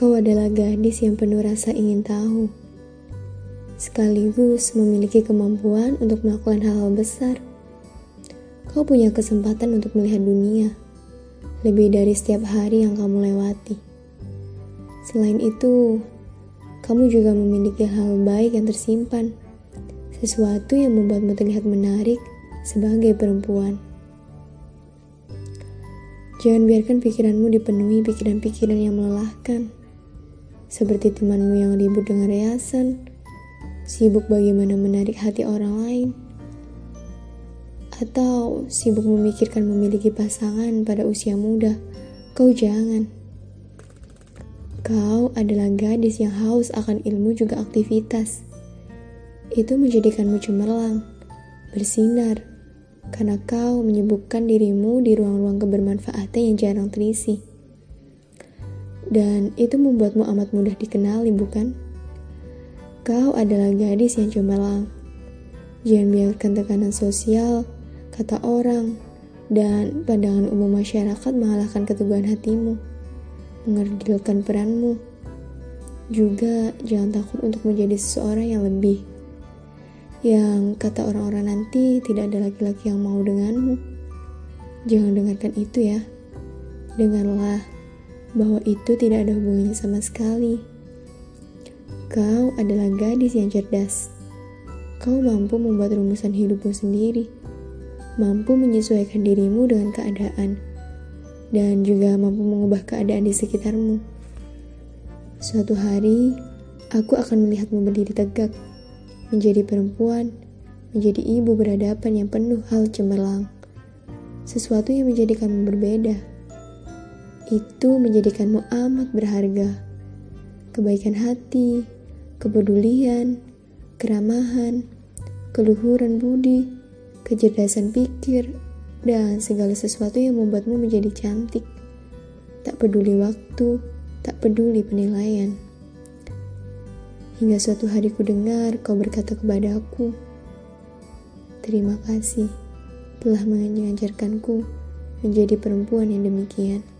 Kau adalah gadis yang penuh rasa ingin tahu, sekaligus memiliki kemampuan untuk melakukan hal-hal besar. Kau punya kesempatan untuk melihat dunia lebih dari setiap hari yang kamu lewati. Selain itu, kamu juga memiliki hal baik yang tersimpan, sesuatu yang membuatmu terlihat menarik sebagai perempuan. Jangan biarkan pikiranmu dipenuhi pikiran-pikiran yang melelahkan, seperti temanmu yang ribut dengan riasan, sibuk bagaimana menarik hati orang lain, atau sibuk memikirkan memiliki pasangan pada usia muda. Kau jangan. Kau adalah gadis yang haus akan ilmu juga aktivitas. Itu menjadikanmu cemerlang, bersinar, karena kau menyibukkan dirimu di ruang-ruang kebermanfaatan yang jarang terisi. Dan itu membuatmu amat mudah dikenali, bukan? Kau adalah gadis yang cemerlang. Jangan biarkan tekanan sosial, kata orang, dan pandangan umum masyarakat mengalahkan keteguhan hatimu, mengerdilkan peranmu. Juga jangan takut untuk menjadi seseorang yang lebih yang kata orang-orang nanti tidak ada laki-laki yang mau denganmu. Jangan dengarkan itu ya. Dengarlah bahwa itu tidak ada hubungannya sama sekali. Kau adalah gadis yang cerdas. Kau mampu membuat rumusan hidupmu sendiri. Mampu menyesuaikan dirimu dengan keadaan. Dan juga mampu mengubah keadaan di sekitarmu. Suatu hari, aku akan melihatmu berdiri tegak menjadi perempuan, menjadi ibu berhadapan yang penuh hal cemerlang. Sesuatu yang menjadikanmu berbeda. Itu menjadikanmu amat berharga. Kebaikan hati, kepedulian, keramahan, keluhuran budi, kecerdasan pikir, dan segala sesuatu yang membuatmu menjadi cantik. Tak peduli waktu, tak peduli penilaian. Hingga suatu hari ku dengar kau berkata kepada aku, Terima kasih telah mengajarkanku menjadi perempuan yang demikian.